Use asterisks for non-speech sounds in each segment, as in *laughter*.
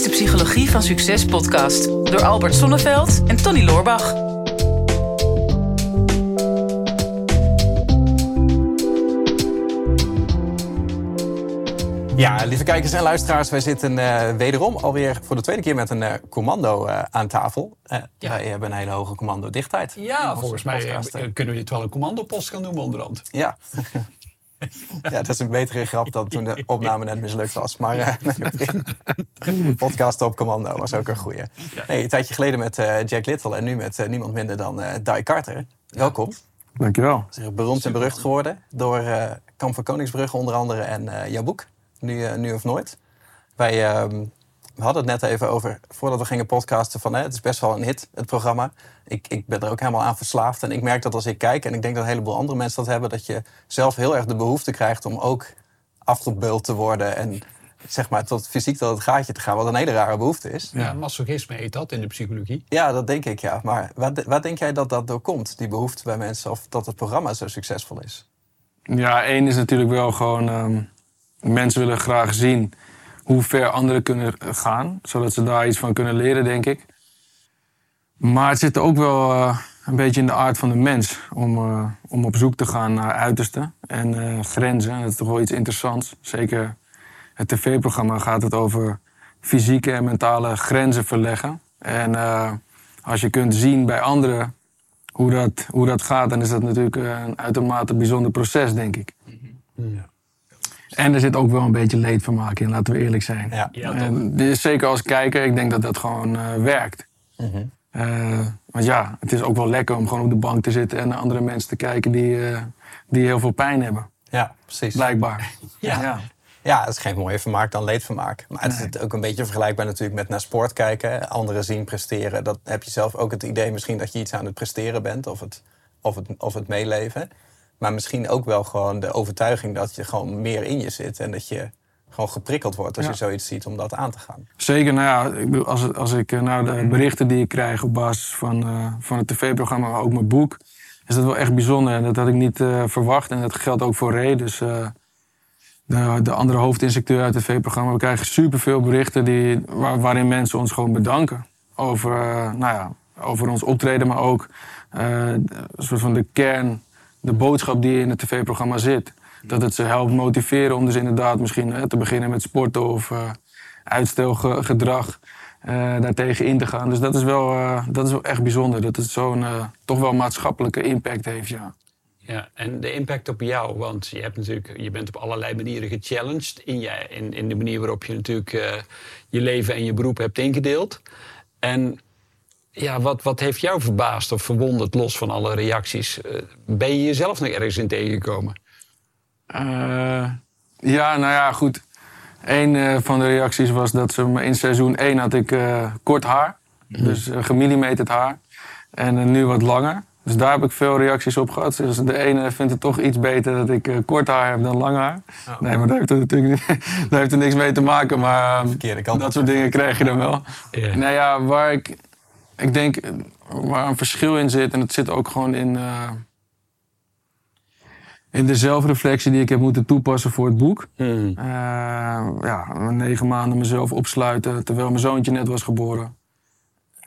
is de Psychologie van Succes podcast door Albert Sonneveld en Tony Loorbach. Ja, lieve kijkers en luisteraars, wij zitten uh, wederom alweer voor de tweede keer met een uh, commando uh, aan tafel. Ja. Wij hebben een hele hoge commando-dichtheid. Ja, volgens mij kunnen we dit wel een commandopost gaan noemen onderhand. Ja. *laughs* ja, dat is een betere grap dan toen de opname net mislukt was. Maar uh, podcast op commando was ook een goeie. Nee, een tijdje geleden met uh, Jack Little en nu met uh, niemand minder dan Di Carter. Welkom. Dankjewel. Is beroemd en berucht geworden door Kamp van Koningsbrugge onder andere en jouw boek, nu, nu of Nooit. Wij ehm, we hadden het net even over, voordat we gingen podcasten, van hè, het is best wel een hit, het programma. Ik, ik ben er ook helemaal aan verslaafd. En ik merk dat als ik kijk, en ik denk dat een heleboel andere mensen dat hebben, dat je zelf heel erg de behoefte krijgt om ook afgebeuld te worden. En zeg maar tot fysiek tot het gaatje te gaan, wat een hele rare behoefte is. Ja, masochisme heet dat in de psychologie. Ja, dat denk ik, ja. Maar wat, wat denk jij dat dat door komt, die behoefte bij mensen, of dat het programma zo succesvol is? Ja, één is natuurlijk wel gewoon, um, mensen willen graag zien hoe ver anderen kunnen gaan. Zodat ze daar iets van kunnen leren, denk ik. Maar het zit ook wel uh, een beetje in de aard van de mens. Om, uh, om op zoek te gaan naar uitersten en uh, grenzen. Dat is toch wel iets interessants. Zeker het tv-programma gaat het over fysieke en mentale grenzen verleggen. En als je kunt zien bij anderen hoe dat, hoe dat gaat, dan is dat natuurlijk een uitermate bijzonder proces, denk ik. Ja. En er zit ook wel een beetje leedvermaak in, laten we eerlijk zijn. Ja. ja en, dus zeker als kijker, ik denk dat dat gewoon uh, werkt. Mm -hmm. uh, want ja, het is ook wel lekker om gewoon op de bank te zitten en naar andere mensen te kijken die, uh, die heel veel pijn hebben. Ja, precies. Blijkbaar. *laughs* ja. ja. Ja, het is geen mooie vermaak dan leedvermaak. Maar het is ook een beetje vergelijkbaar natuurlijk met naar sport kijken. Anderen zien presteren. Dat heb je zelf ook het idee misschien dat je iets aan het presteren bent. Of het, of het, of het meeleven. Maar misschien ook wel gewoon de overtuiging dat je gewoon meer in je zit. En dat je gewoon geprikkeld wordt als je zoiets ziet om dat aan te gaan. Zeker, nou ja, als, als ik eh, naar de berichten die ik krijg op basis van, uh, van het tv-programma, maar ook mijn boek, is dat wel echt bijzonder. En dat had ik niet uh, verwacht. En dat geldt ook voor Ray. Dus de, de, andere hoofdinstructeur uit het tv-programma. We krijgen superveel berichten die, waar, waarin mensen ons gewoon bedanken. Over, nou ja, over ons optreden, maar ook een soort van de kern de boodschap die in het tv-programma zit. Dat het ze helpt motiveren om dus inderdaad misschien te beginnen met sporten of uh, uitstelgedrag uh, daartegen in te gaan. Dus dat is wel, uh, dat is wel echt bijzonder. Dat het zo'n toch wel maatschappelijke impact heeft, ja. Ja, en de impact op jou, want je, hebt natuurlijk, je bent op allerlei manieren gechallenged in, je, in, in de manier waarop je natuurlijk je leven en je beroep hebt ingedeeld. En ja, wat, wat heeft jou verbaasd of verwonderd, los van alle reacties? Uh, ben je jezelf nog ergens in tegengekomen? Uh, ja, nou ja, goed. Een uh, van de reacties was dat ze in seizoen 1 had ik kort haar. Mm. Dus gemillimeterd haar. En nu wat langer. Dus daar heb ik veel reacties op gehad. Dus de ene vindt het toch iets beter dat ik kort haar heb dan lang haar. Oh. Nee, maar daar heeft, er natuurlijk *laughs* daar heeft er niks mee te maken. Maar dat soort dingen krijg je dan wel. Yeah. Nou ja, waar ik ik denk waar een verschil in zit, en het zit ook gewoon in, uh, in de zelfreflectie die ik heb moeten toepassen voor het boek. Mm. Uh, ja, negen maanden mezelf opsluiten terwijl mijn zoontje net was geboren.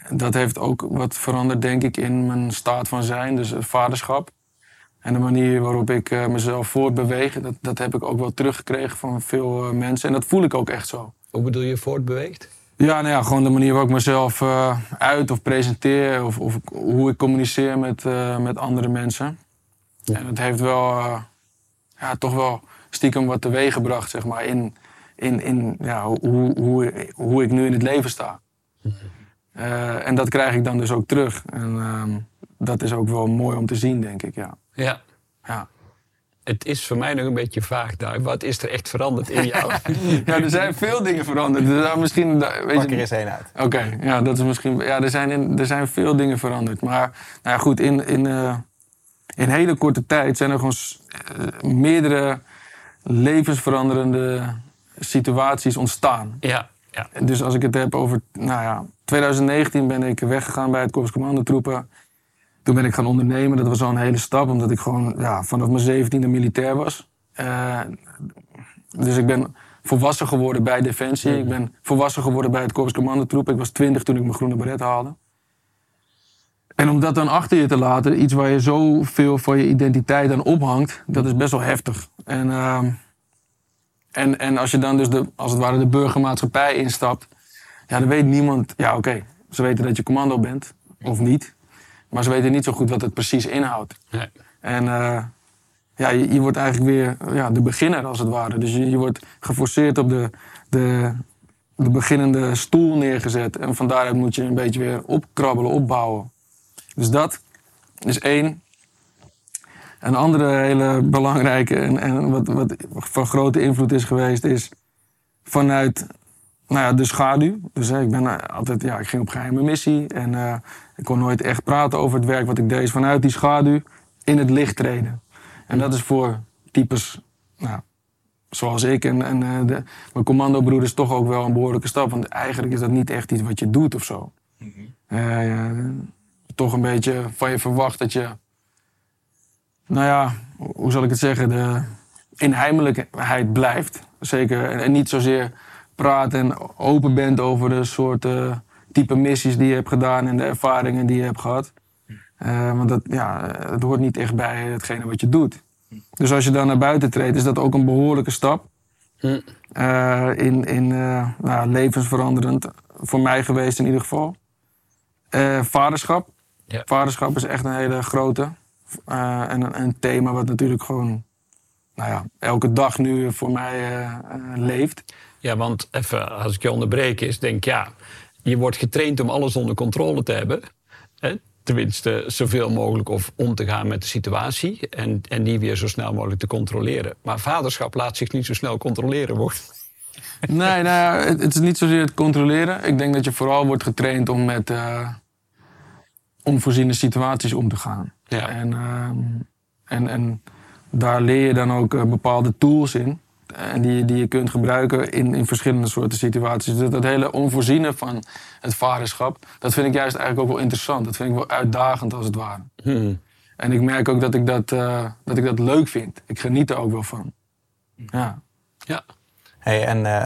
Dat heeft ook wat veranderd, denk ik, in mijn staat van zijn, dus het vaderschap. En de manier waarop ik uh, mezelf voortbeweeg, dat, dat heb ik ook wel teruggekregen van veel mensen. En dat voel ik ook echt zo. Hoe bedoel je voortbeweegt? Ja, nou ja, gewoon de manier waarop ik mezelf uh, uit of presenteer. Of, of hoe ik communiceer met, uh, met andere mensen. Ja. En het heeft wel, uh, ja, toch wel stiekem wat teweeg gebracht, zeg maar. In, in, in ja, hoe, hoe, hoe ik nu in het leven sta. en dat krijg ik dan dus ook terug. En ehm, dat is ook wel mooi om te zien, denk ik, ja. Ja. ja het is voor mij nog een beetje vaag daar. Wat is er echt veranderd in jou? *laughs* ja, er zijn veel dingen veranderd. Er zijn misschien, weet Pak er eens één uit. Oké, ja, dat is misschien. Ja, er zijn, in, er zijn veel dingen veranderd. Maar nou ja, goed, in, in, uh, in hele korte tijd zijn er gewoon uh, meerdere levensveranderende situaties ontstaan. Ja, ja. Dus als ik het heb over, nou ja, 2019 ben ik weggegaan bij het Korps Commandotroepen. Toen ben ik gaan ondernemen. Dat was al een hele stap, omdat ik gewoon ja, vanaf mijn zeventiende militair was. Uh, dus ik ben volwassen geworden bij Defensie. Ik ben volwassen geworden bij het Korps Commandotroep. Ik was 20 toen ik mijn groene beret haalde. En om dat dan achter je te laten, iets waar je zoveel van je identiteit aan ophangt, dat is best wel heftig. En, ehm, en, en als je dan dus de, als het ware de burgermaatschappij instapt, ja, dan weet niemand, ja oké, ze weten dat je commando bent, of niet. Maar ze weten niet zo goed wat het precies inhoudt. Nee. En eh, ja, je, je wordt eigenlijk weer ja, de beginner als het ware. Dus je, je wordt geforceerd op de, de, de beginnende stoel neergezet. En van daaruit moet je een beetje weer opkrabbelen, opbouwen. Dus dat is één. Een andere hele belangrijke en, en wat, wat van grote invloed is geweest, is vanuit nou ja, de schaduw. Dus hè, ik, ben eh, altijd, ja, ik ging op geheime missie en eh, ik kon nooit echt praten over het werk wat ik deed. Vanuit die schaduw in het licht treden. En dat is voor types nou, zoals ik en, en eh, de, mijn commandobroeders toch ook wel een behoorlijke stap. Want eigenlijk is dat niet echt iets wat je doet of zo. Eh, ja, toch een beetje van je verwacht dat je, nou ja, hoe zal ik het zeggen, de inheimelijkheid blijft. Zeker. En, en niet zozeer praat en open bent over de soorten type missies die je hebt gedaan en de ervaringen die je hebt gehad. Eh, want dat, ja, het hoort niet echt bij hetgene wat je doet. Dus als je dan naar buiten treedt, is dat ook een behoorlijke stap. Hm. Eh, in in eh, nou, levensveranderend, voor mij geweest in ieder geval. Vaderschap. Ja. Vaderschap is echt een hele grote. En een, een thema wat natuurlijk gewoon nou ja, elke dag nu voor mij leeft. Ja, want even als ik je onderbreek is, denk ja, je wordt getraind om alles onder controle te hebben. Hè? Tenminste, zoveel mogelijk of om te gaan met de situatie en, en die weer zo snel mogelijk te controleren. Maar vaderschap laat zich niet zo snel controleren worden. Nee, nou het, het is niet zozeer het controleren. Ik denk dat je vooral wordt getraind om met eh, onvoorziene situaties om te gaan. Ja. En, ehm, en, en daar leer je dan ook eh, bepaalde tools in. En die, je- die je kunt gebruiken in, in verschillende soorten situaties. Dus dat hele onvoorziene van het vaderschap, dat vind ik juist eigenlijk ook wel interessant. Dat vind ik wel uitdagend als het ware. Hm. En ik merk ook dat ik dat, eh, dat, ik dat leuk vind. Ik geniet er ook wel van. Ja. Ja. Hey, en eh,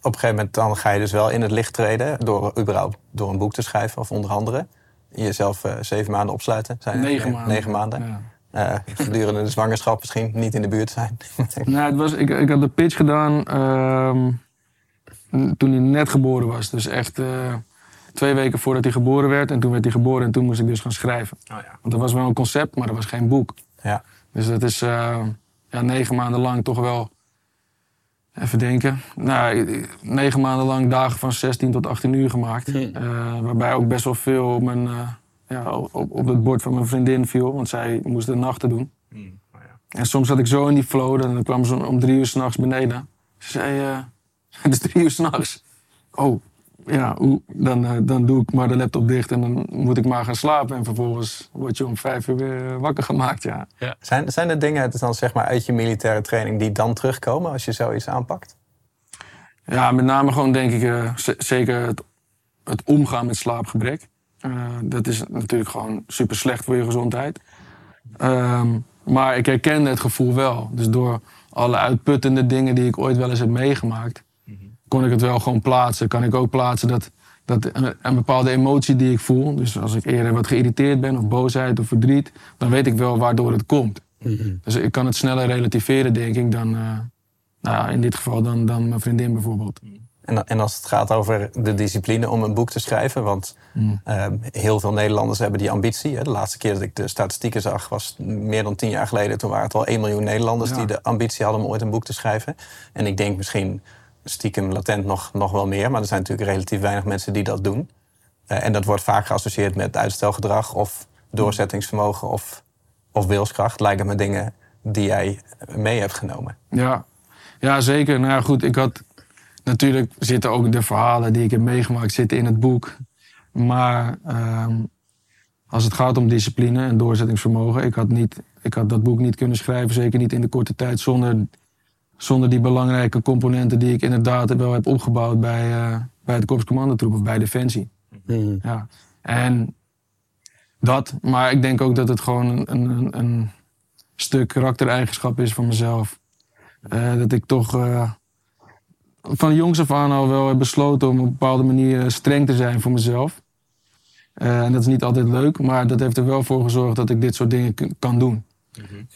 op een gegeven moment dan ga je dus wel in het licht treden door überhaupt door een boek te schrijven of onder andere. Jezelf eh, zeven maanden opsluiten. Zijn? Negen maanden. Negen maanden. Ja. Eh, gedurende de zwangerschap misschien niet in de buurt zijn. *laughs* Nou, het was, ik, ik had de pitch gedaan ehm, toen hij net geboren was. Dus echt eh, twee weken voordat hij geboren werd. En toen werd hij geboren en toen moest ik dus gaan schrijven. Oh, ja. Want dat was wel een concept, maar dat was geen boek. Ja. Dus dat is eh, ja, negen maanden lang toch wel... Even denken. Nou, negen maanden lang dagen van 16 tot 18 uur gemaakt. Hm. Eh, waarbij ook best wel veel op, mijn, eh, ja, op, op het bord van mijn vriendin viel. Want zij moest de nachten doen. En soms zat ik zo in die flow, dan kwam ze om drie uur s'nachts beneden. Ze zei, eh, het is *laughs* drie uur s'nachts. Oh, ja, dan, eh, dan doe ik maar de laptop dicht en dan moet ik maar gaan slapen. En vervolgens word je om vijf uur weer wakker gemaakt, ja. Zijn, zijn er dingen uit- dan, zeg maar, uit je militaire training die dan terugkomen als je zoiets aanpakt? Ja, met name gewoon denk ik eh, zeker het, het omgaan met slaapgebrek. Eh, dat is natuurlijk gewoon super slecht voor je gezondheid. Ehm, maar ik herkende het gevoel wel. Dus door alle uitputtende dingen die ik ooit wel eens heb meegemaakt, kon ik het wel gewoon plaatsen. Kan ik ook plaatsen dat, dat een, een bepaalde emotie die ik voel, dus als ik eerder wat geïrriteerd ben of boosheid of verdriet, dan weet ik wel waardoor het komt. Dus ik kan het sneller relativeren, denk ik, dan, eh, nou in dit geval dan, dan mijn vriendin bijvoorbeeld. En, en als het gaat over de discipline om een boek te schrijven, want eh, heel veel Nederlanders hebben die ambitie. Hè. De laatste keer dat ik de statistieken zag was meer dan tien jaar geleden. Toen waren het al 1 miljoen Nederlanders Ja. die de ambitie hadden om ooit een boek te schrijven. En ik denk misschien stiekem latent nog, nog wel meer, maar er zijn natuurlijk relatief weinig mensen die dat doen. Eh, en dat wordt vaak geassocieerd met uitstelgedrag of doorzettingsvermogen of, of wilskracht. Lijken me dingen die jij mee hebt genomen. Ja, ja zeker. Nou ja, goed, ik had natuurlijk zitten ook de verhalen die ik heb meegemaakt zitten in het boek. Maar ehm, als het gaat om discipline en doorzettingsvermogen, ik had, niet, ik had dat boek niet kunnen schrijven, zeker niet in de korte tijd, zonder, zonder die belangrijke componenten die ik inderdaad wel heb opgebouwd bij, eh, bij het Korps Commandotroep of bij Defensie. Hm. Ja. En dat, maar ik denk ook dat het gewoon een, een, een stuk karaktereigenschap is van mezelf. Eh, dat ik toch, eh, van jongs af aan al wel besloten om op een bepaalde manier streng te zijn voor mezelf. Eh, en dat is niet altijd leuk, maar dat heeft er wel voor gezorgd dat ik dit soort dingen kan doen.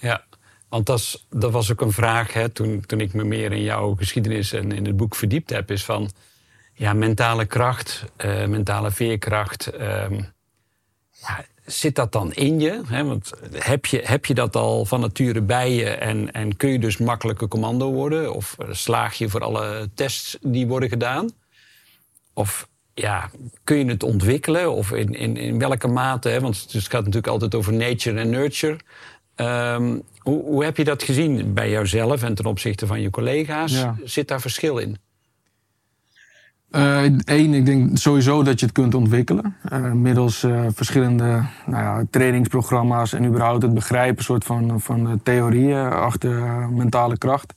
Ja, want dat, was ook een vraag hè, toen, toen ik me meer in jouw geschiedenis en in het boek verdiept heb. Is van ja, mentale kracht, uh, mentale veerkracht. Ehm, ja, zit dat dan in je? Want heb je, heb je dat al van nature bij je en, en kun je dus makkelijke commando worden? Of slaag je voor alle tests die worden gedaan? Of ja, kun je het ontwikkelen? Of in, in, in welke mate? Want het gaat natuurlijk altijd over nature en nurture. Um, hoe, hoe, heb je dat gezien bij jouzelf en ten opzichte van je collega's? Zit daar verschil in? Eén, uh, ik denk sowieso dat je het kunt ontwikkelen. Uh, middels uh, verschillende nou ja, trainingsprogramma's en überhaupt het begrijpen soort van, van theorieën achter mentale kracht.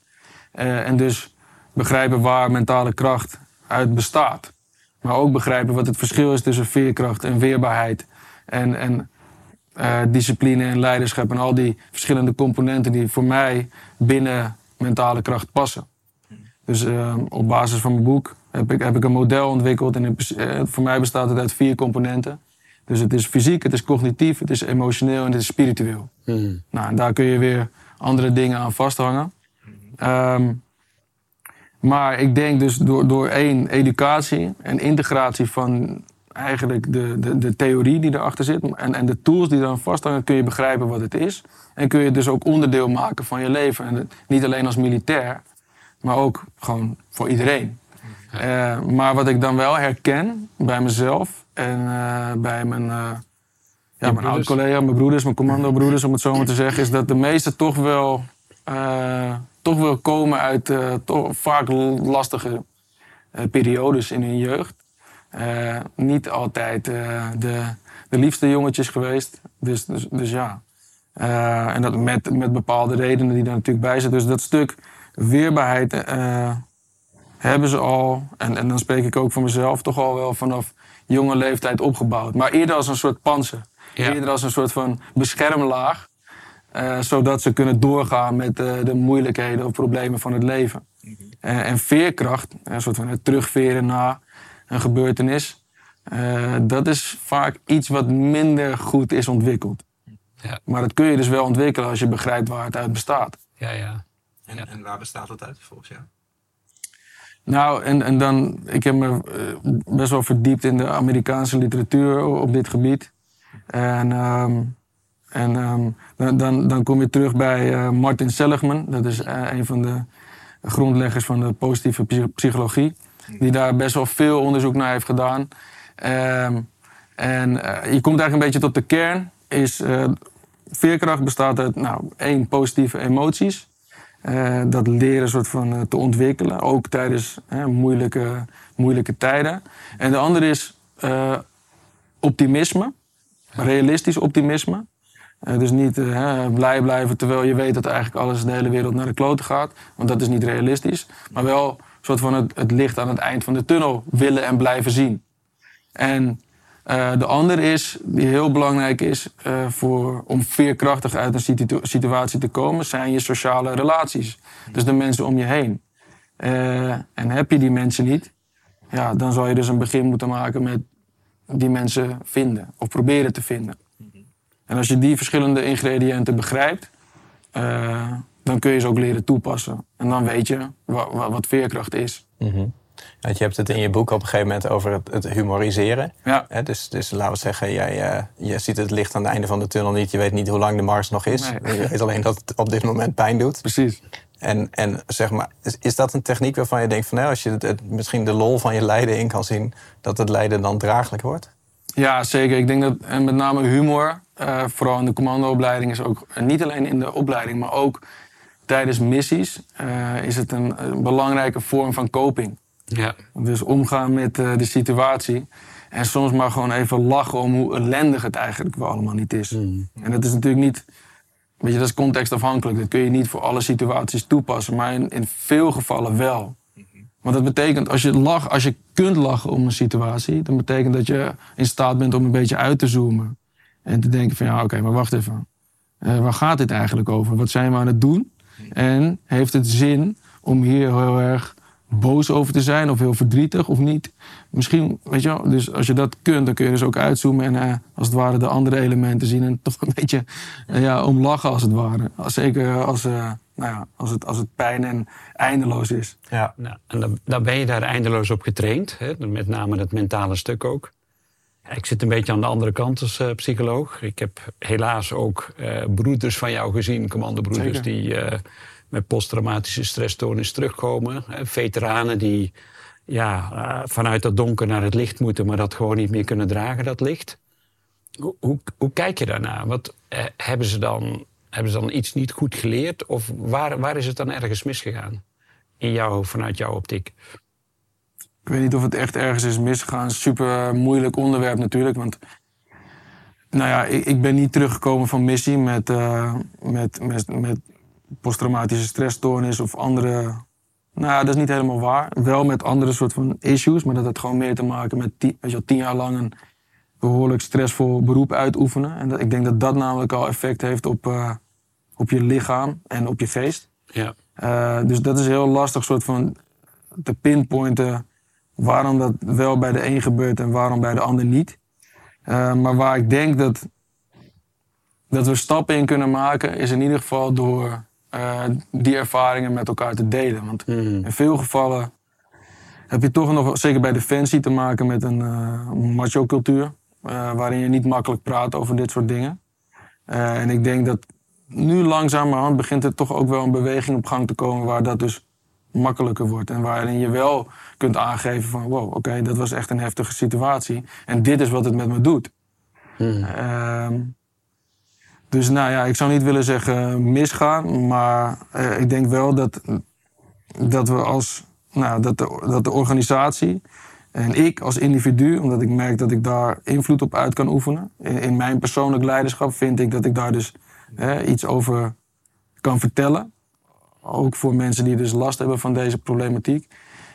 en dus begrijpen waar mentale kracht uit bestaat. Maar ook begrijpen wat het verschil is tussen veerkracht en weerbaarheid. En, en discipline en leiderschap. En al die verschillende componenten die voor mij binnen mentale kracht passen. Dus op basis van mijn boek heb ik, heb ik een model ontwikkeld. En uh, voor mij bestaat het uit vier componenten. Dus het is fysiek, het is cognitief, het is emotioneel en het is spiritueel. Hmm. Nou, en daar kun je weer andere dingen aan vasthangen. Um, maar ik denk dus door, door één, educatie en integratie van eigenlijk de, de, de theorie die erachter zit en, en de tools die eraan vasthangen, kun je begrijpen wat het is. En kun je het dus ook onderdeel maken van je leven. En niet alleen als militair, maar ook gewoon voor iedereen. Uh, maar wat ik dan wel herken bij mezelf en uh, bij mijn, uh, ja, mijn oud-collega, mijn broeders, mijn commando-broeders, om het zo maar te zeggen, is dat de meesten toch wel toch wil komen uit toch vaak lastige periodes in hun jeugd. Niet altijd de, de liefste jongetjes geweest. Dus, dus, dus ja. en dat met, met bepaalde redenen die daar natuurlijk bij zitten. Dus dat stuk weerbaarheid hebben ze al. En, en dan spreek ik ook voor mezelf toch al wel vanaf jonge leeftijd opgebouwd. Maar eerder als een soort panzer. Eerder als een soort van beschermlaag. Uh, zodat ze kunnen doorgaan met uh, de moeilijkheden of problemen van het leven. Mm -hmm. uh, en veerkracht, een soort van het terugveren na een gebeurtenis, dat is vaak iets wat minder goed is ontwikkeld. Ja. Maar dat kun je dus wel ontwikkelen als je begrijpt waar het uit bestaat. Ja, ja. En, en waar bestaat het uit volgens jou? Nou, en, en dan, ik heb me best wel verdiept in de Amerikaanse literatuur op dit gebied. En um, en um, dan, dan kom je terug bij uh, Martin Seligman. Dat is uh, een van de grondleggers van de positieve psychologie. Die daar best wel veel onderzoek naar heeft gedaan. Um, en je komt eigenlijk een beetje tot de kern. Is, veerkracht bestaat uit nou, één, positieve emoties. Dat leren soort van te ontwikkelen. Ook tijdens moeilijke, moeilijke tijden. En de andere is optimisme. Realistisch optimisme. Dus niet uh, blij blijven terwijl je weet dat eigenlijk alles de hele wereld naar de kloten gaat. Want dat is niet realistisch. Maar wel soort van het, het licht aan het eind van de tunnel willen en blijven zien. En uh, de andere is, die heel belangrijk is voor, om veerkrachtig uit een situ situatie te komen, zijn je sociale relaties. Dus de mensen om je heen. en heb je die mensen niet, ja, dan zal je dus een begin moeten maken met die mensen vinden. Of proberen te vinden. En als je die verschillende ingrediënten begrijpt, dan kun je ze ook leren toepassen. En dan weet je wat, veerkracht is. Mm. Je hebt het in je boek op een gegeven moment over het, het humoriseren. Ja. Dus, dus laten we zeggen, jij, uh, je ziet het licht aan het einde van de tunnel niet. Je weet niet hoe lang de mars nog is. Nee. Je weet alleen dat het op dit moment pijn doet. Precies. En, en zeg maar, is, is dat een techniek waarvan je denkt van... Nou, als je het, het, misschien de lol van je lijden in kan zien... dat het lijden dan draaglijk wordt? Ja, zeker. Ik denk dat en met name humor, uh, vooral in de commandoopleiding, is ook niet alleen in de opleiding, maar ook tijdens missies, uh, is het een, een, belangrijke vorm van coping. Ja. Dus omgaan met uh, de situatie. En soms maar gewoon even lachen om hoe ellendig het eigenlijk wel allemaal niet is. Mm. En dat is natuurlijk niet. Weet je, dat is contextafhankelijk. Dat kun je niet voor alle situaties toepassen. Maar in, in veel gevallen wel. Want dat betekent, als je, lach, als je kunt lachen om een situatie, dan betekent dat je in staat bent om een beetje uit te zoomen. En te denken van ja, oké, maar wacht even. Uh, waar gaat dit eigenlijk over? Wat zijn we aan het doen? En heeft het zin om hier heel erg boos over te zijn of heel verdrietig of niet. Misschien, weet je wel, dus als je dat kunt, dan kun je dus ook uitzoomen en eh, als het ware de andere elementen zien en *laughs* toch een beetje eh, ja, om lachen als het ware. Zeker als, eh, nou ja, als, het, als het pijn en eindeloos is. Ja. Nou, en dan, dan ben je daar eindeloos op getraind. Hè? Met name het mentale stuk ook. Ik zit een beetje aan de andere kant als eh, psycholoog. Ik heb helaas ook eh, broeders van jou gezien, commandobroeders, Zeker. die eh, met posttraumatische stressstoornis terugkomen. Veteranen die ja, eh, vanuit dat donker naar het licht moeten, maar dat gewoon niet meer kunnen dragen, dat licht. Hoe, hoe, hoe kijk je daarnaar? Wat, eh, hebben, ze dan, hebben ze dan iets niet goed geleerd? Of waar, waar is het dan ergens misgegaan? In jou, vanuit jouw optiek? Ik weet niet of het echt ergens is misgegaan. Super moeilijk onderwerp natuurlijk. Want nou ja, ik, ik ben niet teruggekomen van missie met, eh, met, met, met posttraumatische stressstoornis of andere. Nou ja, dat is niet helemaal waar. Wel met andere soort van issues, maar dat had gewoon meer te maken met tien, weet je wel, tien jaar lang een behoorlijk stressvol beroep uitoefenen. En dat, ik denk dat dat namelijk al effect heeft op, eh, op je lichaam en op je geest. Ja. Eh, dus dat is heel lastig soort van te pinpointen waarom dat wel bij de een gebeurt en waarom bij de ander niet. Eh, maar waar ik denk dat, dat we stappen in kunnen maken, is in ieder geval door eh, die ervaringen met elkaar te delen. Want Mhm. in veel gevallen heb je toch nog, zeker bij Defensie, te maken met een eh, macho-cultuur. eh, waarin je niet makkelijk praat over dit soort dingen. En ik denk dat nu langzamerhand begint er toch ook wel een beweging op gang te komen waar dat dus makkelijker wordt. En waarin je wel kunt aangeven van wow, oké, dat was echt een heftige situatie. En dit is wat het met me doet. Mhm. Ehm, dus nou ja, ik zou niet willen zeggen misgaan, maar eh, ik denk wel dat, dat we als nou, dat, de, dat de organisatie en ik als individu, omdat ik merk dat ik daar invloed op uit kan oefenen. In, in mijn persoonlijk leiderschap vind ik dat ik daar dus iets over kan vertellen. Ook voor mensen die dus last hebben van deze problematiek.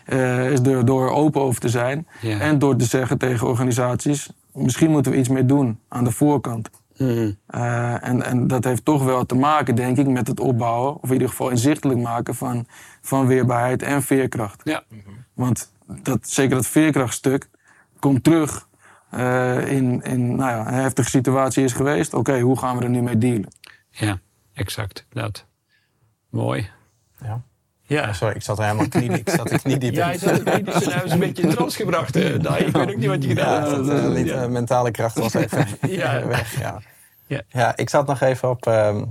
Eh, is door, door er open over te zijn. Ja. En door te zeggen tegen organisaties, misschien moeten we iets meer doen aan de voorkant. Mhm. Eh, en, en dat heeft toch wel te maken, denk ik, met het opbouwen, of in ieder geval inzichtelijk maken van, van weerbaarheid en veerkracht. Ja. Want dat, zeker dat veerkrachtstuk komt terug eh, in, in nou ja, een heftige situatie is geweest. Oké, hoe gaan we er nu mee dealen? ja, exact. Dat. Mooi. Ja. Ja. Sorry, ik zat er helemaal knie, ik zat er kniediep in. Ja, hij zat nou eens een beetje in trance gebracht. eh, Dai. ik weet ook niet wat je gedaan Ja, dat, eh, liet, Ja. eh, mentale kracht was even *laughs* Ja. *laughs* weg. Ja. Ja. Ja. ik zat nog even op. ehm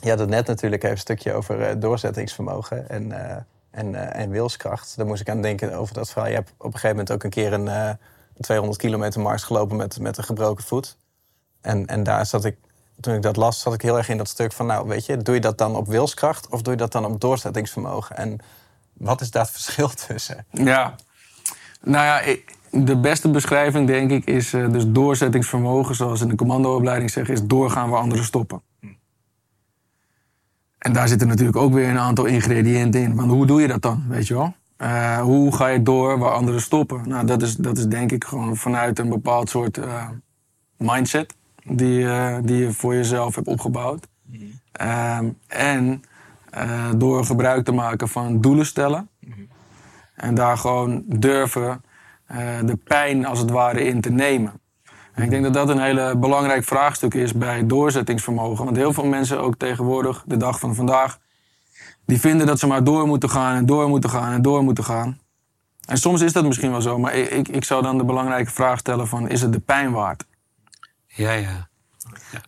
je had het net natuurlijk even een stukje over eh, doorzettingsvermogen en, eh, en, eh, en wilskracht. Daar moest ik aan denken over dat verhaal. Je hebt op een gegeven moment ook een keer een eh, 200 kilometer mars gelopen met, met een gebroken voet. En, en daar zat ik, toen ik dat las, zat ik heel erg in dat stuk van, nou weet je, doe je dat dan op wilskracht of doe je dat dan op doorzettingsvermogen? En wat is daar het verschil *laughs* tussen? Ja, nou ja, de beste beschrijving denk ik is eh, dus doorzettingsvermogen, zoals in de commandoopleiding zeggen, is doorgaan waar anderen stoppen. En daar zitten natuurlijk ook weer een aantal ingrediënten in. Want hoe doe je dat dan, weet je wel? Eh, hoe ga je door waar anderen stoppen? Nou, dat is, dat is denk ik gewoon vanuit een bepaald soort eh, mindset die, eh, die je voor jezelf hebt opgebouwd. Ehm, en eh, door gebruik te maken van doelen stellen. En daar gewoon durven eh, de pijn als het ware in te nemen. En ik denk dat dat een hele belangrijk vraagstuk is bij doorzettingsvermogen. Want heel veel mensen ook tegenwoordig, de dag van vandaag, die vinden dat ze maar door moeten gaan en door moeten gaan en door moeten gaan. En soms is dat misschien wel zo, maar ik, ik, ik zou dan de belangrijke vraag stellen van, is het de pijn waard? Ja, ja.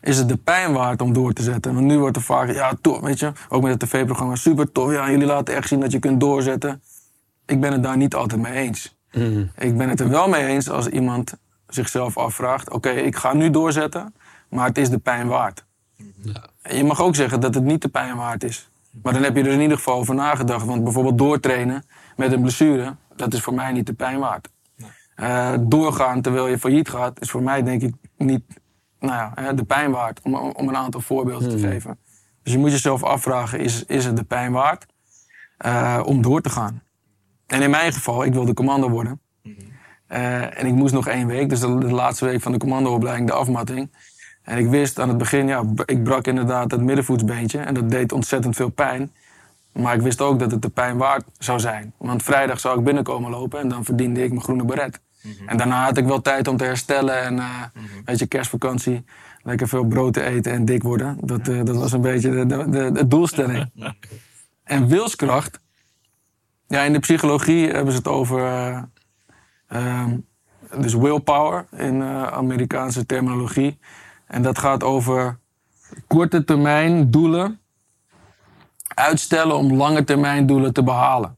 Is het de pijn waard om door te zetten? Want nu wordt er vaak, ja, tof, weet je, ook met het tv-programma, super tof. Ja, jullie laten echt zien dat je kunt doorzetten. Ik ben het daar niet altijd mee eens. Mhm. Ik ben het er wel mee eens als iemand zichzelf afvraagt: oké, ik ga nu doorzetten, maar het is de pijn waard. En je mag ook zeggen dat het niet de pijn waard is. Maar dan heb je er in ieder geval over nagedacht. Want bijvoorbeeld doortrainen met een blessure, dat is voor mij niet de pijn waard. Eh, doorgaan terwijl je failliet gaat, is voor mij denk ik niet nou ja, de pijn waard. Om, om een aantal voorbeelden te geven. Dus je moet jezelf afvragen: is, is het de pijn waard eh, om door te gaan? En in mijn geval, ik wilde commando worden. Eh, en ik moest nog één week, dus de, de laatste week van de commandoopleiding, de afmatting. En ik wist aan het begin, ja, ik brak inderdaad het middenvoetsbeentje. En dat deed ontzettend veel pijn. Maar ik wist ook dat het de pijn waard zou zijn. Want vrijdag zou ik binnenkomen lopen en dan verdiende ik mijn groene beret. En daarna had ik wel tijd om te herstellen en uh, weet je, kerstvakantie. Lekker veel brood te eten en dik worden. Dat, uh, dat was een beetje de, de, de, de doelstelling. *laughs* en wilskracht. Ja, in de psychologie hebben ze het over. Uh, dus willpower in Amerikaanse terminologie. En dat gaat over korte termijn doelen uitstellen om lange termijn doelen te behalen.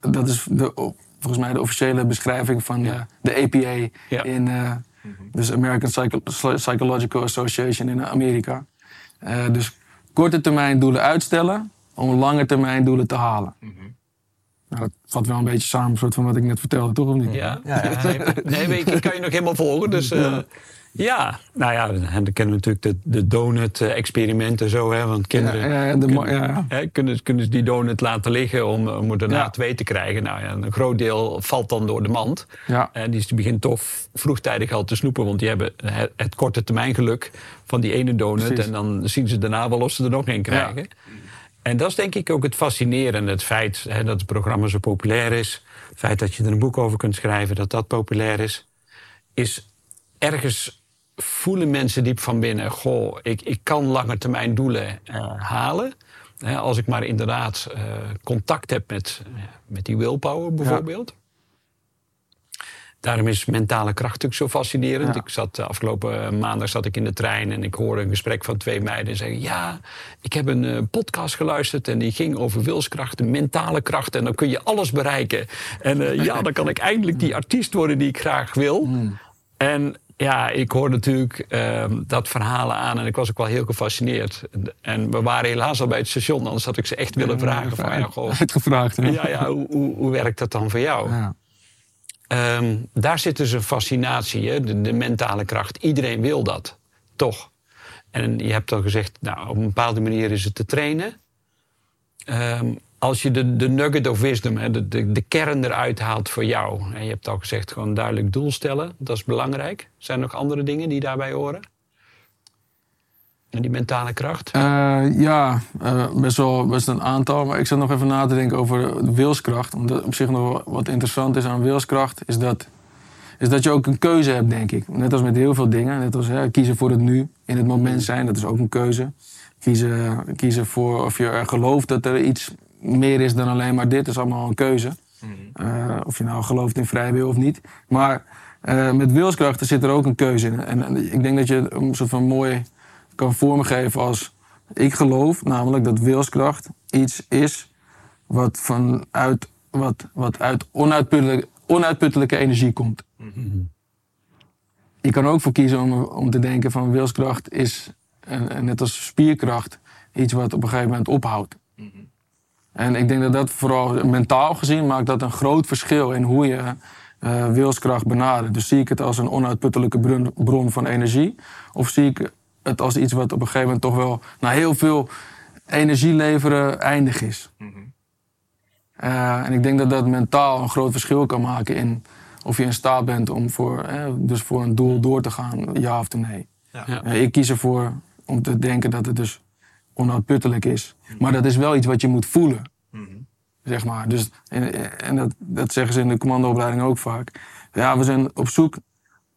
Dat is de, volgens mij de officiële beschrijving van ja. de, de, APA ja. in uh, dus American Psycho Psychological Association in Amerika. Uh, dus korte termijn doelen uitstellen om lange termijn doelen te halen. Mm -hmm. nou, dat valt wel een beetje samen, soort van wat ik net vertelde, toch of niet? Ja, ja, *laughs* nee, nee, ik kan je nog helemaal volgen. Dus, uh, ja, nou ja, dan kennen we natuurlijk de, de donut-experimenten zo, hè, want kinderen ja, ja, de, kunnen. Hè, kunnen, kunnen ze die donut laten liggen om, om er daarna twee te krijgen. Nou ja, een groot deel valt dan door de mand. Ja. En die begint toch vroegtijdig al te snoepen, want die hebben het, het korte termijn geluk van die ene donut. Precies. En dan zien ze daarna wel of ze er nog een krijgen. En dat is denk ik ook het fascinerende. Het feit hè, dat het programma zo populair is. Het feit dat je er een boek over kunt schrijven, dat dat populair is. Is ergens voelen mensen diep van binnen... goh, ik, ik kan lange termijn doelen uh, halen. Hè, als ik maar inderdaad uh, contact heb met, met die willpower bijvoorbeeld. Ja. Daarom is mentale kracht natuurlijk zo fascinerend. Ja. Ik zat afgelopen maandag zat ik in de trein en ik hoorde een gesprek van twee meiden en zeggen: Ja, ik heb een uh, podcast geluisterd en die ging over wilskracht, mentale kracht. En dan kun je alles bereiken. En uh, ja, dan kan ik eindelijk die artiest worden die ik graag wil. Mm. En ja, ik hoor natuurlijk uh, dat verhalen aan en ik was ook wel heel gefascineerd. En we waren helaas al bij het station, anders had ik ze echt willen vragen. Van, ja, goh, *laughs* Uitgevraagd, hè? ja, ja, hoe, hoe, hoe werkt dat dan voor jou? Ja. Um, daar zit dus een fascinatie, hè? De, de, mentale kracht. Iedereen wil dat, toch? En je hebt al gezegd, nou, op een bepaalde manier is het te trainen. Um, als je de, de nugget of wisdom, hè, de, de, de kern eruit haalt voor jou. En je hebt al gezegd, gewoon duidelijk doel stellen. Dat is belangrijk. Zijn er nog andere dingen die daarbij horen? En die mentale kracht? Uh, ja, uh, best wel best een aantal. Maar ik zat nog even na te denken over wilskracht. Omdat op zich nog wat interessant is aan wilskracht, is dat, is dat je ook een keuze hebt, denk ik. Net als met heel veel dingen. Net als hè, kiezen voor het nu, in het moment zijn, dat is ook een keuze. Kiezen, kiezen voor of je er gelooft dat er iets meer is dan alleen maar dit, is allemaal een keuze. Uh, of je nou gelooft in vrije wil of niet. Maar met wilskrachten zit er ook een keuze in. En, en ik denk dat je een soort van mooi kan vormgeven als ik geloof, namelijk dat wilskracht iets is wat vanuit wat, wat uit onuitputtelijke, onuitputtelijke energie komt. Mm-hmm. Je kan ook voor kiezen om, om te denken van wilskracht is, en, en net als spierkracht, iets wat op een gegeven moment ophoudt. Mm-hmm. En ik denk dat dat vooral mentaal gezien maakt dat een groot verschil in hoe je uh, wilskracht benadert. Dus zie ik het als een onuitputtelijke bron, bron van energie, of zie ik het als iets wat op een gegeven moment toch wel na heel veel energie leveren eindig is. Mm-hmm. Uh, en ik denk dat dat mentaal een groot verschil kan maken in of je in staat bent om voor, eh, dus voor een doel door te gaan, ja of nee. Ja. Ja. Uh, ik kies ervoor om te denken dat het dus onuitputtelijk is. Mm-hmm. Maar dat is wel iets wat je moet voelen. Mm-hmm. Zeg maar. Dus, en en dat, dat zeggen ze in de commandoopleiding ook vaak. Ja, we zijn op zoek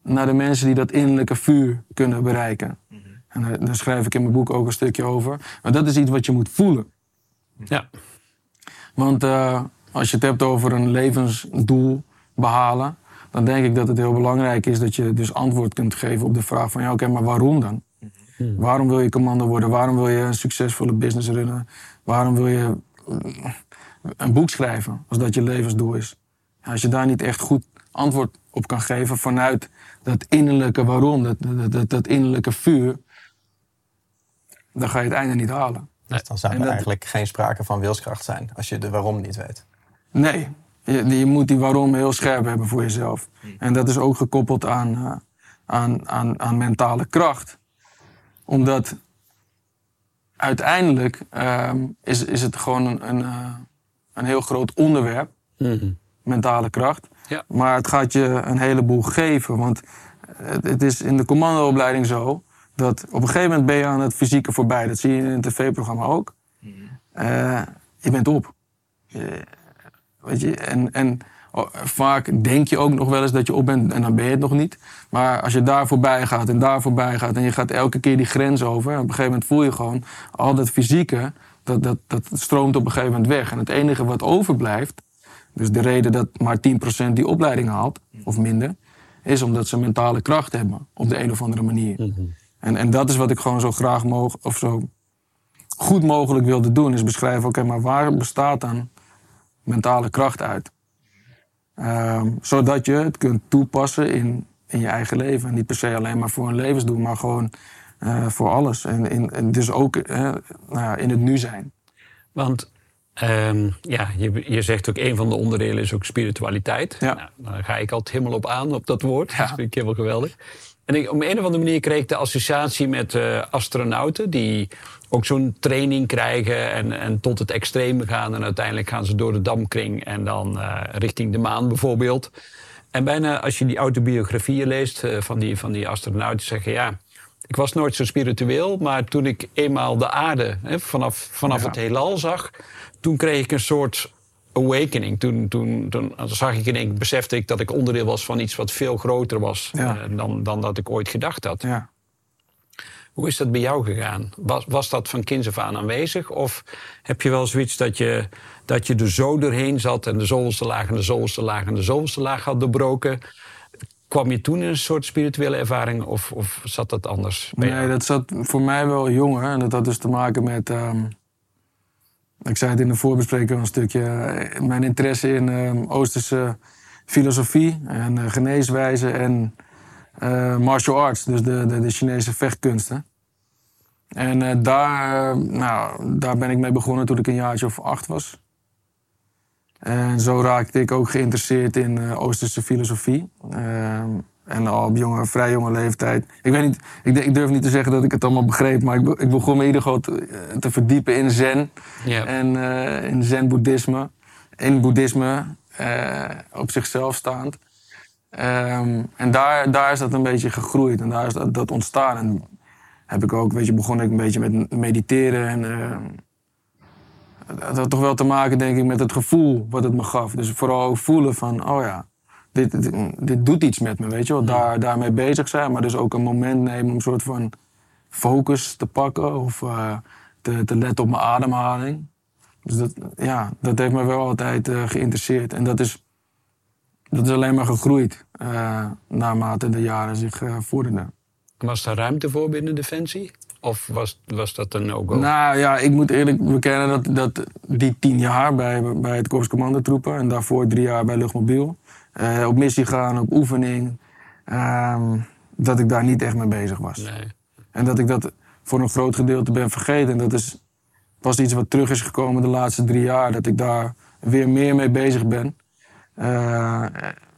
naar de mensen die dat innerlijke vuur kunnen bereiken. En daar, daar, schrijf ik in mijn boek ook een stukje over. Maar dat is iets wat je moet voelen. Ja. Want uh, als je het hebt over een levensdoel behalen, dan denk ik dat het heel belangrijk is dat je dus antwoord kunt geven op de vraag van ja, oké, okay, maar waarom dan? Hmm. Waarom wil je commando worden? Waarom wil je een succesvolle business runnen? Waarom wil je een boek schrijven als dat je levensdoel is? Ja, als je daar niet echt goed antwoord op kan geven vanuit dat innerlijke waarom, dat, dat, dat, dat innerlijke vuur, dan ga je het einde niet halen. Dus dan zou er dat, eigenlijk geen sprake van wilskracht zijn als je de waarom niet weet. Nee, je, je moet die waarom heel scherp hebben voor jezelf. Hmm. En dat is ook gekoppeld aan, uh, aan, aan, aan mentale kracht. Omdat uiteindelijk uh, is, is het gewoon een, een, uh, een heel groot onderwerp, mm-hmm. mentale kracht. Ja. Maar het gaat je een heleboel geven. Want het, het is in de commandoopleiding zo dat op een gegeven moment ben je aan het fysieke voorbij. Dat zie je in een tv-programma ook. Mm-hmm. eh, je bent op. Je- weet je, en, en vaak denk je ook nog wel eens dat je op bent en dan ben je het nog niet. Maar als je daar voorbij gaat en daar voorbij gaat en je gaat elke keer die grens over, op een gegeven moment voel je gewoon al dat fysieke, dat, dat, dat stroomt op een gegeven moment weg. En het enige wat overblijft, dus de reden dat maar 10% die opleiding haalt, of minder, is omdat ze mentale kracht hebben op de een of andere manier. En, en dat is wat ik gewoon zo graag mogen, of zo goed mogelijk wilde doen, is beschrijven, oké, maar waar bestaat dan mentale kracht uit? Ehm, zodat je het kunt toepassen in, in je eigen leven. En niet per se alleen maar voor een levensdoel, maar gewoon eh, voor alles. En, in, en dus ook eh, nou ja, in het nu zijn. Want ehm, ja, je, je zegt ook een van de onderdelen is ook spiritualiteit. Ja. Nou, daar ga ik altijd helemaal op aan, op dat woord. Ja. Dat vind ik helemaal geweldig. En ik, op een of andere manier kreeg ik de associatie met eh, astronauten... die ook zo'n training krijgen en, en tot het extreme gaan... en uiteindelijk gaan ze door de damkring en dan eh, richting de maan bijvoorbeeld. En bijna als je die autobiografieën leest eh, van, die, van die astronauten... zeggen ja, ik was nooit zo spiritueel... maar toen ik eenmaal de aarde hè, vanaf, vanaf Ja. het heelal zag... toen kreeg ik een soort awakening. Toen, toen, toen zag ik in één keer, besefte ik dat ik onderdeel was van iets wat veel groter was Ja. eh, dan, dan dat ik ooit gedacht had. Ja. Hoe is dat bij jou gegaan? Was, was dat van kinds af aan aanwezig? Of heb je wel zoiets dat je, dat je er zo doorheen zat en de zoveelste laag en de zoveelste laag en de zoveelste laag had doorbroken? Kwam je toen in een soort spirituele ervaring of, of zat dat anders? Nee, dat zat voor mij wel jonger. En dat had dus te maken met. ehm, ik zei het in de voorbespreking een stukje. eh, Mijn interesse in ehm, Oosterse filosofie en eh, geneeswijze en eh, martial arts, dus de, de, de Chinese vechtkunsten. En daar, nou, daar ben ik mee begonnen toen ik een jaartje of acht was. En zo raakte ik ook geïnteresseerd in Oosterse filosofie. En al op jonge, vrij jonge leeftijd. Ik, weet niet, ik, ik durf niet te zeggen dat ik het allemaal begreep, maar ik, be- ik begon me in ieder geval te, eh, te verdiepen in zen. En eh, in zen-boeddhisme. In boeddhisme eh, op zichzelf staand. Ehm, en daar, daar is dat een beetje gegroeid en daar is dat, dat ontstaan. En heb ik ook, weet je, begon ik een beetje met mediteren. En dat had toch wel te maken, denk ik, met het gevoel wat het me gaf. Dus vooral ook voelen van, oh ja, dit, dit, dit doet iets met me, weet je wel. Daar, daarmee bezig zijn, maar dus ook een moment nemen om een soort van focus te pakken of eh, te, te letten op mijn ademhaling. Dus dat, ja, dat heeft me wel altijd eh, geïnteresseerd. En dat is, dat is alleen maar gegroeid eh, naarmate de jaren zich vorderden. Was daar ruimte voor binnen Defensie? Of was, was dat een no-go? Nou ja, ik moet eerlijk bekennen dat, dat die tien jaar bij, bij het Korps Commandotroepen en daarvoor drie jaar bij Luchtmobiel, op missie gaan, op oefening, ehm, dat ik daar niet echt mee bezig was. Nee. En dat ik dat voor een groot gedeelte ben vergeten. En dat is pas iets wat terug is gekomen de laatste drie jaar. Dat ik daar weer meer mee bezig ben. Eh,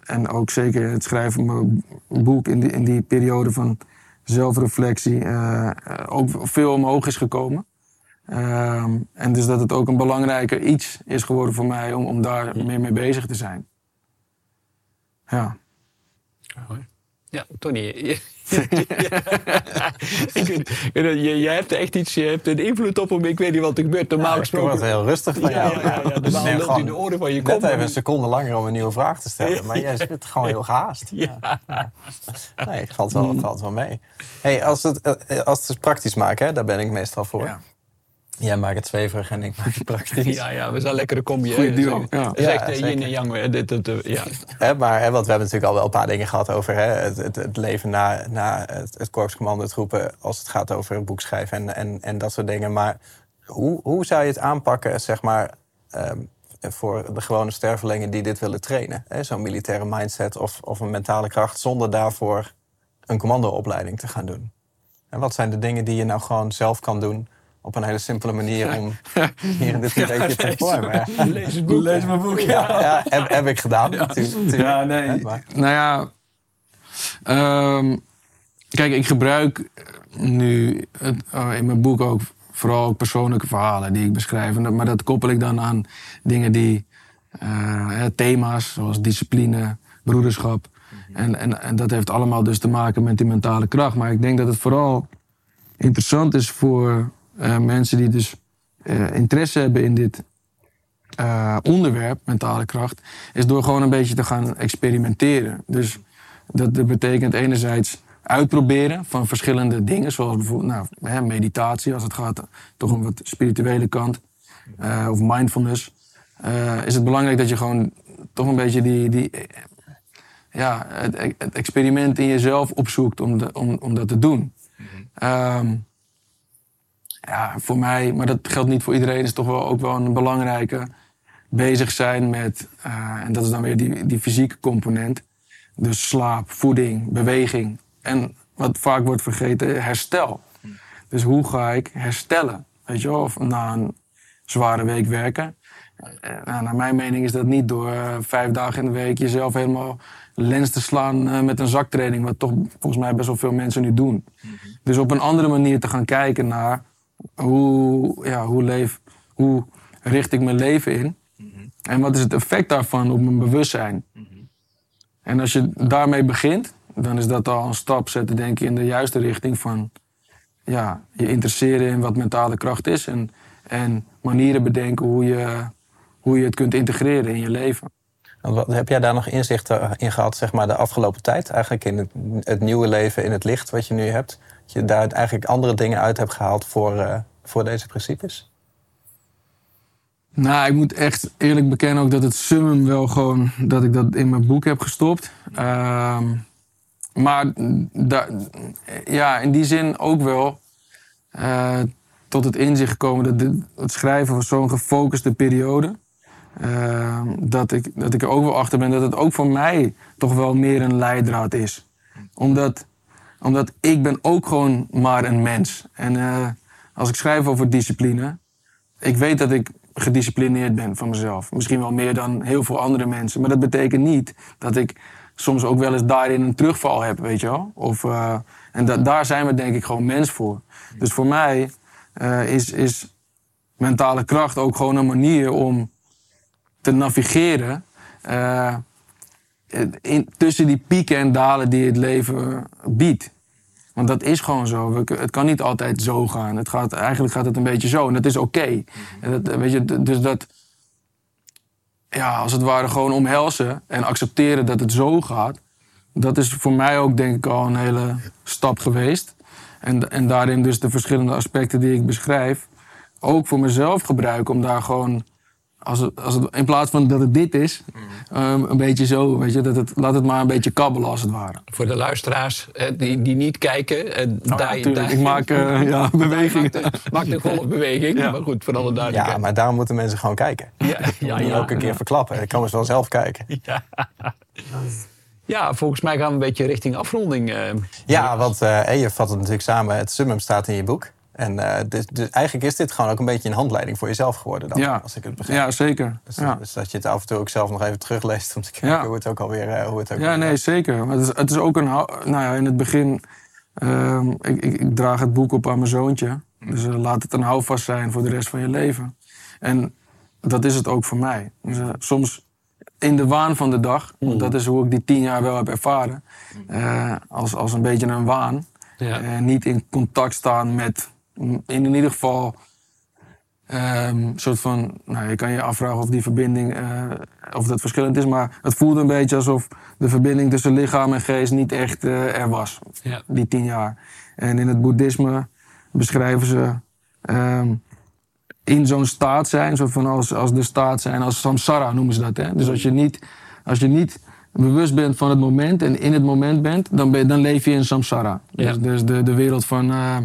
en ook zeker in het schrijven van mijn boek in die, in die periode van zelfreflectie eh, ook veel omhoog is gekomen. Ehm, en dus dat het ook een belangrijker iets is geworden voor mij om, om daar meer mee bezig te zijn. Ja. Ja, Tony. *laughs* je- ik ik weet- je, jij hebt echt iets, je hebt een invloed op hem. Ik weet niet wat er gebeurt. Normaal ik word gesproken. heel rustig van Ja, jou. ja, ja, ja. Normaal loopt hij gewoon de oren van je Net kop. even een seconde langer om een nieuwe vraag te stellen. Maar jij zit gewoon heel gehaast. Ja. Nee, het valt wel, het valt wel mee. Hey, als, het, eh, als het praktisch maken, hè, daar ben ik meestal voor. Ja. Jij maakt het zweverig en ik maak het praktisch. *laughs* Ja, ja, we zijn lekkere combi. Goeie duo, ja. Echt Ja, eh, yin zeker. en yang. Dit, dit, ja. *laughs* Hè, maar, hè, want we hebben natuurlijk al wel een paar dingen gehad over hè, het, het, het leven na, na het, het korpscommandotroepen... als het gaat over een boek schrijven en, en, en dat soort dingen. Maar hoe, hoe zou je het aanpakken, zeg maar... ehm, voor de gewone stervelingen die dit willen trainen? hè? Zo'n militaire mindset of, of een mentale kracht... zonder daarvoor een commandoopleiding te gaan doen. En wat zijn de dingen die je nou gewoon zelf kan doen... op een hele simpele manier om hier in dit *laughs* een beetje te vormen? Ja. Lees het boek. Lees mijn boek, Ja, ja, heb, heb ik gedaan. natuurlijk. Ja, nee. Maar- Nou ja, ehm, kijk, ik gebruik nu het, eh, in mijn boek ook vooral ook persoonlijke verhalen die ik beschrijf. En dat- Maar dat koppel ik dan aan dingen die, eh, thema's zoals discipline, broederschap. En, en, en dat heeft allemaal dus te maken met die mentale kracht. Maar ik denk dat het vooral interessant is voor eh, mensen die dus eh, interesse hebben in dit eh, onderwerp, mentale kracht, is door gewoon een beetje te gaan experimenteren. Dus dat, dat betekent enerzijds uitproberen van verschillende dingen, zoals bijvoorbeeld nou, hè, meditatie, als het gaat toch om wat spirituele kant, of mindfulness. Is het belangrijk dat je gewoon toch een beetje die, die ja, het, het experiment in jezelf opzoekt om, de, om, om dat te doen. Ehm, ja, voor mij, maar dat geldt niet voor iedereen, is toch wel ook wel een belangrijke bezig zijn met, eh, en dat is dan weer die, die fysieke component. Dus slaap, voeding, beweging en wat vaak wordt vergeten, herstel. Dus hoe ga ik herstellen? Weet je wel, of na een zware week werken. Eh, nou, naar mijn mening is dat niet door eh, vijf dagen in de week jezelf helemaal lens te slaan met een zaktraining, wat toch volgens mij best wel veel mensen nu doen. Dus op een andere manier te gaan kijken naar hoe, ja, hoe, leef, hoe richt ik mijn leven in en wat is het effect daarvan op mijn bewustzijn. En als je daarmee begint, dan is dat al een stap zetten, denk ik, in de juiste richting van ja, je interesseren in wat mentale kracht is en, en manieren bedenken hoe je, hoe je het kunt integreren in je leven. En wat- Heb jij daar nog inzichten in gehad, zeg maar, de afgelopen tijd? Eigenlijk in het, het nieuwe leven, in het licht wat je nu hebt? Je daar eigenlijk andere dingen uit hebt gehaald voor, eh, voor deze principes? Nou, ik moet echt eerlijk bekennen ook dat het summum wel gewoon... dat ik dat in mijn boek heb gestopt. Ehm, maar ja, in die zin ook wel eh, tot het inzicht gekomen... dat het schrijven was zo'n gefocuste periode... ehm, dat, ik, dat ik er ook wel achter ben dat het ook voor mij toch wel meer een leidraad is. Omdat, omdat ik ben ook gewoon maar een mens. En eh, als ik schrijf over discipline ik weet dat ik gedisciplineerd ben van mezelf. Misschien wel meer dan heel veel andere mensen. Maar dat betekent niet dat ik soms ook wel eens daarin een terugval heb, weet je wel. Of, eh, en da- daar zijn we denk ik gewoon mens voor. Dus voor mij eh, is, is mentale kracht ook gewoon een manier om te navigeren... eh, in, tussen die pieken en dalen die het leven biedt. Want dat is gewoon zo. We- Het kan niet altijd zo gaan. Het gaat, eigenlijk gaat het een beetje zo. En dat is oké. En dat, weet je, Dus dat... Ja, als het ware gewoon omhelzen en accepteren dat het zo gaat. Dat is voor mij ook denk ik al een hele stap geweest. En, en daarin dus de verschillende aspecten die ik beschrijf... ook voor mezelf gebruiken om daar gewoon... Als het, als het, in plaats van dat het dit is, ehm, een beetje zo, weet je, dat het, laat het maar een beetje kabbelen als het ware. Voor de luisteraars eh, die, die niet kijken. eh, Oh ja, daar- Ik maak eh, *laughs* ja, bewegingen. Maakt een, golfbeweging. Ja. Maar goed, voor alle Ja, duidelijkheid. maar daarom moeten mensen gewoon kijken. Ja, Ja, ja, ja, ja. ook een keer verklappen. Dan komen ze wel zelf kijken. *laughs* Ja. Ja, volgens mij gaan we een beetje richting afronding. eh. Ja, want eh, je vat het natuurlijk samen. Het summum staat in je boek. En eh, dus, dus eigenlijk is dit gewoon ook een beetje een handleiding voor jezelf geworden dan, Ja. als ik het begrijp. Ja, zeker. Dus, Ja, dus dat je het af en toe ook zelf nog even terugleest om te kijken Ja. hoe het ook alweer eh, hoe het ook ja nee, zeker. Maar het, is, het is ook een... Nou ja, in het begin... ehm, ik, ik, ik draag het boek op aan mijn zoontje. Dus eh, laat het een houvast zijn voor de rest van je leven. En dat is het ook voor mij. Dus, soms in de waan van de dag, want dat is hoe ik die tien jaar wel heb ervaren. eh, als, als een beetje een waan. Ja. Eh, niet in contact staan met, in, in ieder geval, ehm soort van, nou, je kan je afvragen of die verbinding, eh, of dat verschillend is, maar het voelde een beetje alsof de verbinding tussen lichaam en geest niet echt eh, er was, Ja. die tien jaar. En in het boeddhisme beschrijven ze ehm, in zo'n staat zijn, soort van als, als de staat zijn, als samsara noemen ze dat. Hè? Dus als je, niet, als je niet bewust bent van het moment en in het moment bent, dan, ben, dan leef je in samsara. Ja. Dus, dus de, de wereld van, eh,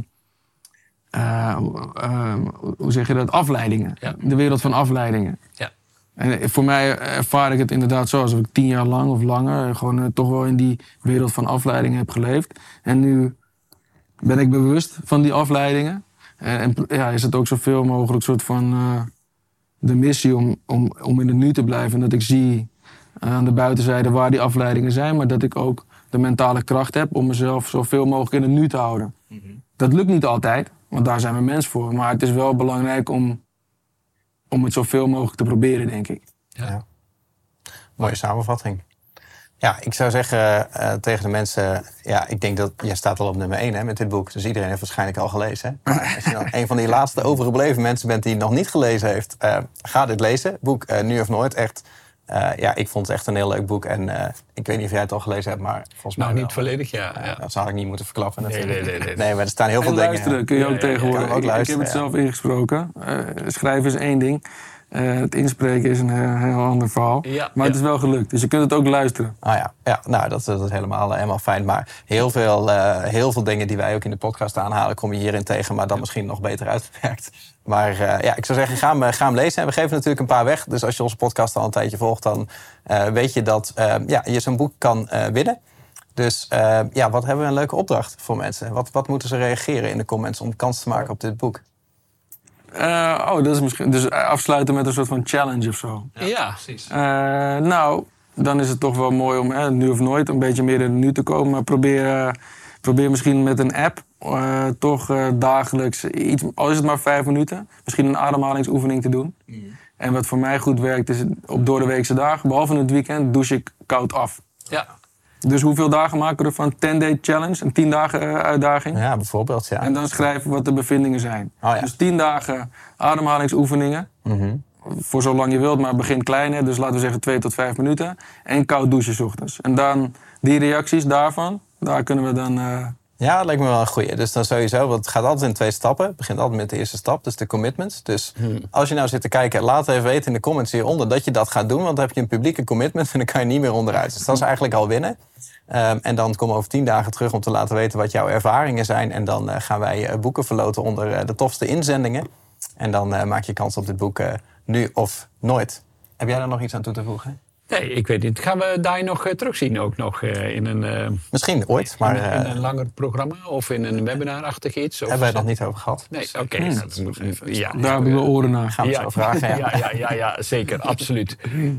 eh, eh, hoe zeg je dat, afleidingen. Ja. De wereld van afleidingen. Ja. En voor mij ervaar ik het inderdaad zo, alsof ik tien jaar lang of langer gewoon eh, toch wel in die wereld van afleidingen heb geleefd. En nu ben ik bewust van die afleidingen. En, en ja, is het ook zoveel mogelijk soort van eh, de missie om, om, om in het nu te blijven. En dat ik zie eh, aan de buitenzijde waar die afleidingen zijn, maar dat ik ook de mentale kracht heb om mezelf zoveel mogelijk in het nu te houden. Dat lukt niet altijd, want daar zijn we mens voor. Maar het is wel belangrijk om, om het zoveel mogelijk te proberen, denk ik. Mooie samenvatting. Ja, ik zou zeggen eh, tegen de mensen... Ja, ik denk dat jij staat al op nummer 1 hè, met dit boek. Dus iedereen heeft waarschijnlijk al gelezen. Hè? *laughs* Als je dan een van die laatste overgebleven mensen bent... die het nog niet gelezen heeft, eh, ga dit lezen. Boek eh, Nu of Nooit. Echt, eh, ja, ik vond het echt een heel leuk boek. En eh, ik weet niet of jij het al gelezen hebt, maar volgens mij Nou, niet volledig, ja. Ja, ja. dat zou ik niet moeten verklappen Nee, natuurlijk. nee, nee, nee. maar er staan heel veel En dingen. luisteren kun je Ja, ook ja, ja, tegenwoordig. ook Ik- ik, heb luisteren, het ja. zelf ingesproken. Eh, schrijven is één ding. Eh, het inspreken is een heel, heel ander verhaal. Ja, maar het is wel gelukt. Dus je kunt het ook luisteren. Ah ja, ja nou, dat, dat is helemaal, eh, helemaal fijn. Maar heel veel, eh, heel veel dingen die wij ook in de podcast aanhalen, kom je hierin tegen, maar dan misschien nog beter uitgewerkt. Maar eh, ja, ik zou zeggen, ga hem, eh, ga hem lezen. En we geven natuurlijk een paar weg. Dus als je onze podcast al een tijdje volgt, dan eh, weet je dat eh, ja, je zo'n boek kan eh, winnen. Dus eh, ja, wat hebben we een leuke opdracht voor mensen? Wat, wat moeten ze reageren in de comments om kans te maken op dit boek? Eh, oh, dat is misschien. Dus afsluiten met een soort van challenge of zo. Ja, precies. Eh, nou, dan is het toch wel mooi om eh, nu of nooit een beetje meer in het nu te komen. Maar probeer, eh, probeer misschien met een app eh, toch eh, dagelijks iets, al is het maar vijf minuten, misschien een ademhalingsoefening te doen. En wat voor mij goed werkt is op door de weekse dagen, behalve in het weekend, douche ik koud af. ja. Dus hoeveel dagen maken we ervan? 10 day challenge, een 10 dagen eh, uitdaging. Ja, bijvoorbeeld, ja. En dan schrijven wat de bevindingen zijn. Oh ja. Dus 10 dagen ademhalingsoefeningen. Mhm. Voor zolang je wilt, maar begin klein. Hè? Dus laten we zeggen 2 tot 5 minuten. En koud douchen ochtends. En dan die reacties daarvan, daar kunnen we dan... eh, Ja, dat lijkt me wel een goeie. Dus dan sowieso, want het gaat altijd in twee stappen. Het begint altijd met de eerste stap, dus de commitments. Dus als je nou zit te kijken, laat even weten in de comments hieronder dat je dat gaat doen. Want dan heb je een publieke commitment en dan kan je niet meer onderuit. Dus dat is eigenlijk al winnen. Ehm, en dan komen we over tien dagen terug om te laten weten wat jouw ervaringen zijn. En dan eh, gaan wij eh, boeken verloten onder eh, de tofste inzendingen. En dan maak je kans op dit boek nu of nooit. Heb jij daar nog iets aan toe te voegen? Nee, ik weet niet. Gaan we daar nog eh, terugzien ook nog eh, in, een, eh, Misschien ooit, maar in, eh, in een langer programma of in een webinar-achtig iets? Of hebben wij het nog niet over gehad. Nee, oké. dat even. Ja. daar hebben we oren naar. Gaan we zo vragen. *laughs* Ja. Ja, ja, ja, ja, zeker, *laughs* absoluut.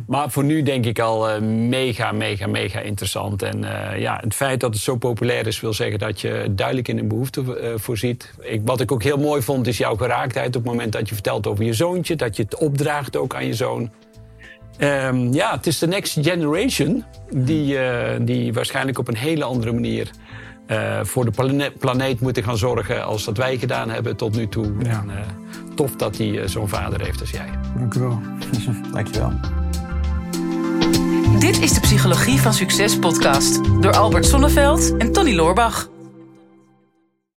Maar voor nu denk ik al mega, mega, mega interessant. En eh, ja, het feit dat het zo populair is, wil zeggen dat je duidelijk in een behoefte eh, voorziet. Ik, wat ik ook heel mooi vond, is jouw geraaktheid op het moment dat je vertelt over je zoontje. Dat je het opdraagt ook aan je zoon. Ehm, ja, het is de next generation die, eh, die waarschijnlijk op een hele andere manier eh, voor de plane- planeet moeten gaan zorgen als dat wij gedaan hebben tot nu toe. Ja. En, eh, tof dat hij zo'n vader heeft als jij. Dank u wel. *laughs* Dankjewel. Dit is de Psychologie van Succes podcast door Albert Sonneveld en Tony Loorbach.